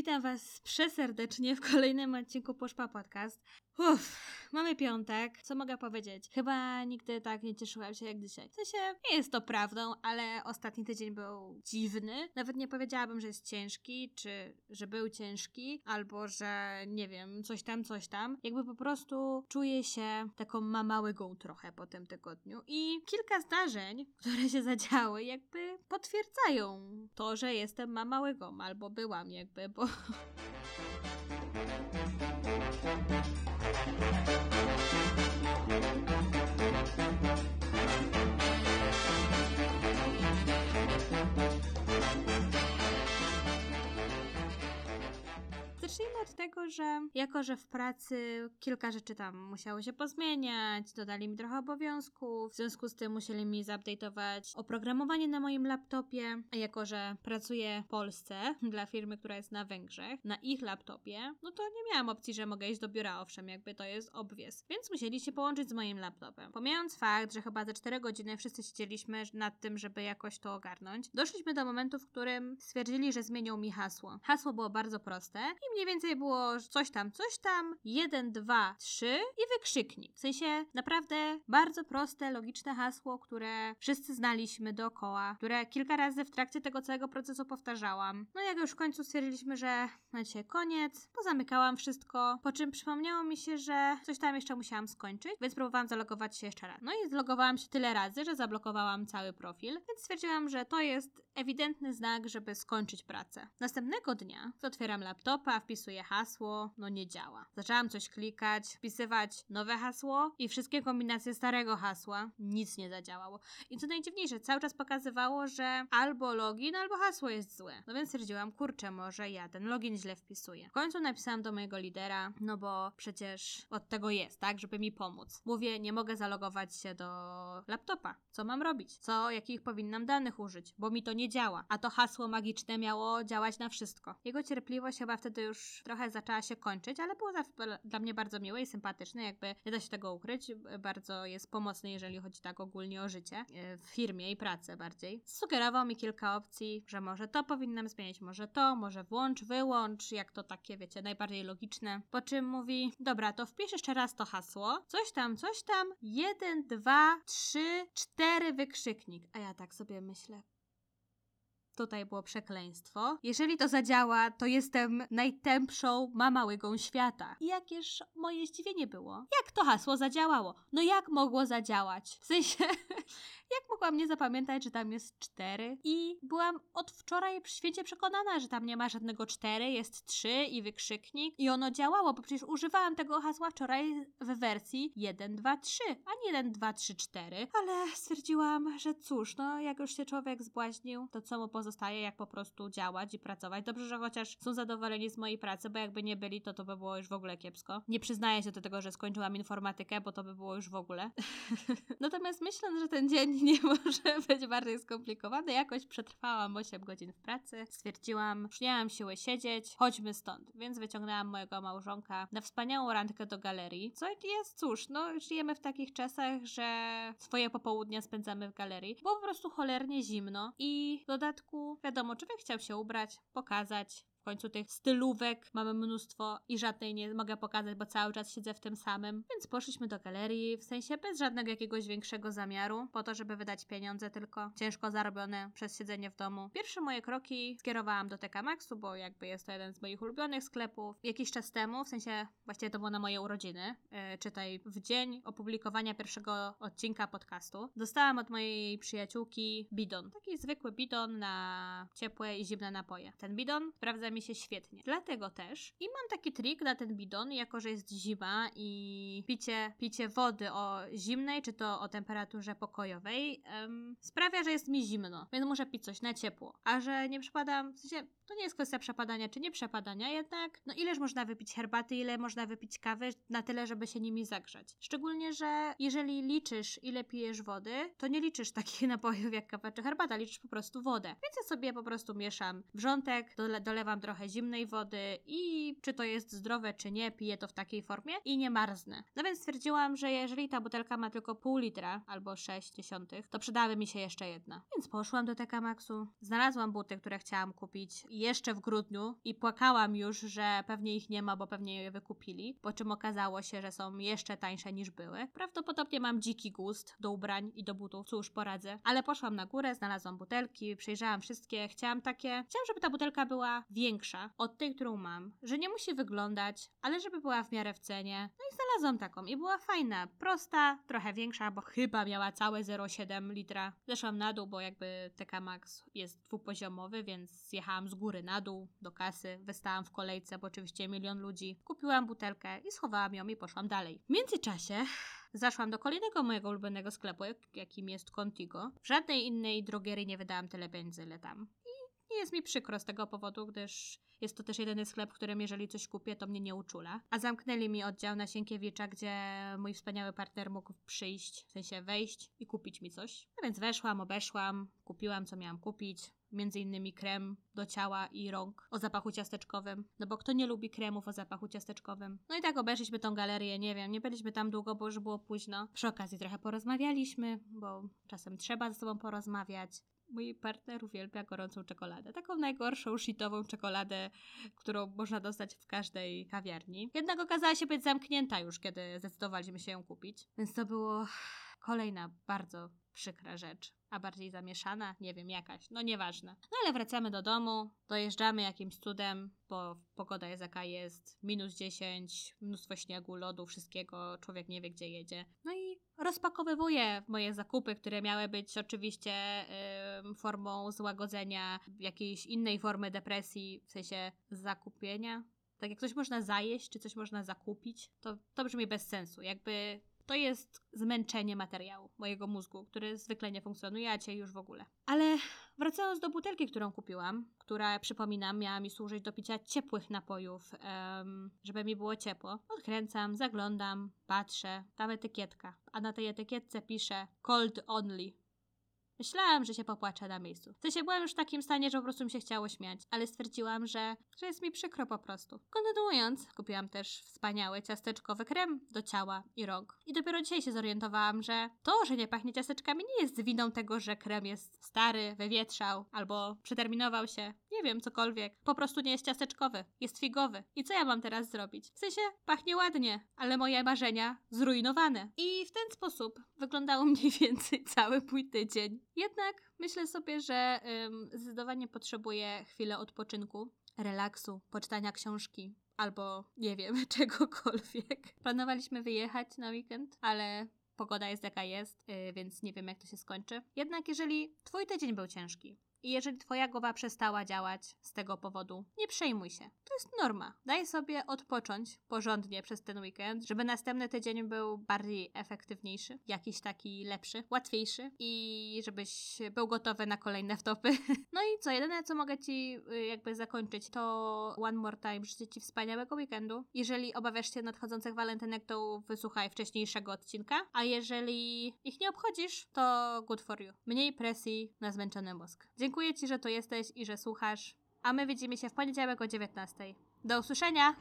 witam Was przeserdecznie w kolejnym odcinku Puszpa Podcast. Uff, mamy piątek, co mogę powiedzieć? Chyba nigdy tak nie cieszyłam się jak dzisiaj. W sensie, nie jest to prawdą, ale ostatni tydzień był dziwny. Nawet nie powiedziałabym, że jest ciężki, czy że był ciężki, albo że nie wiem, coś tam, coś tam. Jakby po prostu czuję się taką mamałygą trochę po tym tygodniu. I kilka zdarzeń, które się zadziały, jakby potwierdzają to, że jestem mamałygą, albo byłam jakby, bo... Zacznijmy od tego, że jako, że w pracy kilka rzeczy tam musiało się pozmieniać, dodali mi trochę obowiązków, w związku z tym musieli mi zupdate'ować oprogramowanie na moim laptopie, a jako, że pracuję w Polsce dla firmy, która jest na Węgrzech, na ich laptopie, no to nie miałam opcji, że mogę iść do biura, owszem, jakby to jest obwies. Więc musieli się połączyć z moim laptopem. Pomijając fakt, że chyba za 4 godziny wszyscy siedzieliśmy nad tym, żeby jakoś to ogarnąć, doszliśmy do momentu, w którym stwierdzili, że zmienią mi hasło. Hasło było bardzo proste i mniej więcej było coś tam, coś tam, 1, 2, 3 i wykrzyknik. W sensie naprawdę bardzo proste, logiczne hasło, które wszyscy znaliśmy dookoła, które kilka razy w trakcie tego całego procesu powtarzałam. No jak już w końcu stwierdziliśmy, że na dzisiaj koniec, pozamykałam wszystko, po czym przypomniało mi się, że coś tam jeszcze musiałam skończyć, więc próbowałam zalogować się jeszcze raz. No i zlogowałam się tyle razy, że zablokowałam cały profil, więc stwierdziłam, że to jest ewidentny znak, żeby skończyć pracę. Następnego dnia otwieram laptopa, wpisuję hasło, no nie działa. Zaczęłam coś klikać, wpisywać nowe hasło i wszystkie kombinacje starego hasła, nic nie zadziałało. I co najdziwniejsze, cały czas pokazywało, że albo login, albo hasło jest złe. No więc stwierdziłam, kurczę, może ja ten login źle wpisuję. W końcu napisałam do mojego lidera, no bo przecież od tego jest, tak, żeby mi pomóc. Mówię, nie mogę zalogować się do laptopa. Co mam robić? Co, jakich powinnam danych użyć? Bo mi to nie działa. A to hasło magiczne miało działać na wszystko. Jego cierpliwość chyba wtedy już trochę zaczęła się kończyć, ale było dla mnie bardzo miłe i sympatyczne, jakby nie da się tego ukryć. Bardzo jest pomocny, jeżeli chodzi tak ogólnie o życie e, w firmie i pracę bardziej. Sugerował mi kilka opcji, że może to powinnam zmienić, może to, może włącz, wyłącz, jak to takie, wiecie, najbardziej logiczne. Po czym mówi, dobra, to wpisz jeszcze raz to hasło, coś tam, coś tam, jeden, dwa, trzy, cztery wykrzyknik. A ja tak sobie myślę, tutaj było przekleństwo. Jeżeli to zadziała, to jestem najtępszą mamałygą świata. I jakież moje zdziwienie było. Jak to hasło zadziałało? No jak mogło zadziałać? W sensie, jak mogłam nie zapamiętać, że tam jest cztery? I byłam od wczoraj święcie przekonana, że tam nie ma żadnego cztery, jest trzy i wykrzyknik. I ono działało, bo przecież używałam tego hasła wczoraj w wersji 1, 2, 3, a nie 1, 2, 3, 4. Ale stwierdziłam, że cóż, no jak już się człowiek zbłaźnił, to co mu pozostaje, jak po prostu działać i pracować. Dobrze, że chociaż są zadowoleni z mojej pracy, bo jakby nie byli, to to by było już w ogóle kiepsko. Nie przyznaję się do tego, że skończyłam informatykę, bo to by było już w ogóle. Natomiast myśląc, że ten dzień nie może być bardziej skomplikowany, jakoś przetrwałam 8 godzin w pracy. Stwierdziłam, już nie mam siły siedzieć, chodźmy stąd. Więc wyciągnęłam mojego małżonka na wspaniałą randkę do galerii. Co jest, cóż, no żyjemy w takich czasach, że swoje popołudnia spędzamy w galerii. Było po prostu cholernie zimno i w dodatku, wiadomo, człowiek chciał się ubrać, pokazać, w końcu tych stylówek mamy mnóstwo i żadnej nie mogę pokazać, bo cały czas siedzę w tym samym. Więc poszliśmy do galerii, w sensie bez żadnego jakiegoś większego zamiaru, po to, żeby wydać pieniądze tylko ciężko zarobione przez siedzenie w domu. Pierwsze moje kroki skierowałam do TK Maxu, bo jakby jest to jeden z moich ulubionych sklepów. Jakiś czas temu, w sensie właściwie to było na moje urodziny, yy, czytaj w dzień opublikowania pierwszego odcinka podcastu, dostałam od mojej przyjaciółki bidon. Taki zwykły bidon na ciepłe i zimne napoje. Ten bidon sprawdza mi się świetnie. Dlatego też i mam taki trik na ten bidon, jako że jest zima i picie, picie wody o zimnej, czy to o temperaturze pokojowej, um, sprawia, że jest mi zimno, więc muszę pić coś na ciepło. A że nie przepadam, w sensie to nie jest kwestia przepadania czy nie przepadania, jednak no ileż można wypić herbaty, ile można wypić kawy na tyle, żeby się nimi zagrzać. Szczególnie, że jeżeli liczysz ile pijesz wody, to nie liczysz takich napojów jak kawa czy herbata, liczysz po prostu wodę. Więc ja sobie po prostu mieszam wrzątek, dole, dolewam trochę zimnej wody i czy to jest zdrowe, czy nie, piję to w takiej formie i nie marznę. No więc stwierdziłam, że jeżeli ta butelka ma tylko pół litra albo 6 dziesiątych, to przydałaby mi się jeszcze jedna. Więc poszłam do TK Maxu, znalazłam buty, które chciałam kupić jeszcze w grudniu i płakałam już, że pewnie ich nie ma, bo pewnie je wykupili, po czym okazało się, że są jeszcze tańsze niż były. Prawdopodobnie mam dziki gust do ubrań i do butów, cóż poradzę. Ale poszłam na górę, znalazłam butelki, przejrzałam wszystkie, chciałam takie, chciałam, żeby ta butelka była większa od tej, którą mam, że nie musi wyglądać, ale żeby była w miarę w cenie. No i znalazłam taką i była fajna, prosta, trochę większa, bo chyba miała całe 0,7 litra. Zeszłam na dół, bo jakby TK Max jest dwupoziomowy, więc zjechałam z góry na dół do kasy, wystałam w kolejce, bo oczywiście milion ludzi. Kupiłam butelkę i schowałam ją i poszłam dalej. W międzyczasie Zaszłam do kolejnego mojego ulubionego sklepu, jakim jest Contigo. W żadnej innej drogierii nie wydałam tyle pieniędzy, ile tam. Jest mi przykro z tego powodu, gdyż jest to też jedyny sklep, w którym jeżeli coś kupię, to mnie nie uczula. A zamknęli mi oddział na Sienkiewicza, gdzie mój wspaniały partner mógł przyjść, w sensie wejść i kupić mi coś. No więc weszłam, obeszłam, kupiłam co miałam kupić między innymi krem do ciała i rąk o zapachu ciasteczkowym. No bo kto nie lubi kremów o zapachu ciasteczkowym? No i tak obeszliśmy tą galerię, nie wiem, nie byliśmy tam długo, bo już było późno. Przy okazji trochę porozmawialiśmy, bo czasem trzeba ze sobą porozmawiać. Mój partner uwielbia gorącą czekoladę. Taką najgorszą, shitową czekoladę, którą można dostać w każdej kawiarni. Jednak okazała się być zamknięta już, kiedy zdecydowaliśmy się ją kupić. Więc to było kolejna bardzo przykra rzecz, a bardziej zamieszana, nie wiem, jakaś, no nieważne. No ale wracamy do domu, dojeżdżamy jakimś cudem, bo pogoda jest jaka jest, minus 10, mnóstwo śniegu, lodu, wszystkiego, człowiek nie wie gdzie jedzie. No i rozpakowywuję moje zakupy, które miały być oczywiście yy, formą złagodzenia jakiejś innej formy depresji, w sensie zakupienia. Tak jak coś można zajeść, czy coś można zakupić, to, to brzmi bez sensu. Jakby to jest zmęczenie materiału mojego mózgu, który zwykle nie funkcjonuje, a cię już w ogóle. Ale wracając do butelki, którą kupiłam, która, przypominam, miała mi służyć do picia ciepłych napojów, um, żeby mi było ciepło. Odkręcam, zaglądam, patrzę, tam etykietka, a na tej etykietce pisze cold only. Myślałam, że się popłaczę na miejscu. W sensie byłam już w takim stanie, że po prostu mi się chciało śmiać, ale stwierdziłam, że, że jest mi przykro po prostu. Kontynuując, kupiłam też wspaniały ciasteczkowy krem do ciała i rąk. I dopiero dzisiaj się zorientowałam, że to, że nie pachnie ciasteczkami, nie jest winą tego, że krem jest stary, wywietrzał albo przeterminował się. Nie wiem, cokolwiek. Po prostu nie jest ciasteczkowy, jest figowy. I co ja mam teraz zrobić? W sensie pachnie ładnie, ale moje marzenia zrujnowane. I w ten sposób wyglądał mniej więcej cały mój tydzień. Jednak myślę sobie, że ym, zdecydowanie potrzebuję chwilę odpoczynku, relaksu, poczytania książki albo nie wiem, czegokolwiek. Planowaliśmy wyjechać na weekend, ale pogoda jest jaka jest, yy, więc nie wiem jak to się skończy. Jednak jeżeli twój tydzień był ciężki, i jeżeli twoja głowa przestała działać z tego powodu, nie przejmuj się. To jest norma. Daj sobie odpocząć porządnie przez ten weekend, żeby następny tydzień był bardziej efektywniejszy, jakiś taki lepszy, łatwiejszy i żebyś był gotowy na kolejne wtopy. No i co, jedyne co mogę ci y, jakby zakończyć to one more time. Życzę ci wspaniałego weekendu. Jeżeli obawiasz się nadchodzących walentynek, to wysłuchaj wcześniejszego odcinka, a jeżeli ich nie obchodzisz, to good for you. Mniej presji na zmęczony mózg. Dziękuję Ci, że tu jesteś i że słuchasz. A my widzimy się w poniedziałek o 19. Do usłyszenia!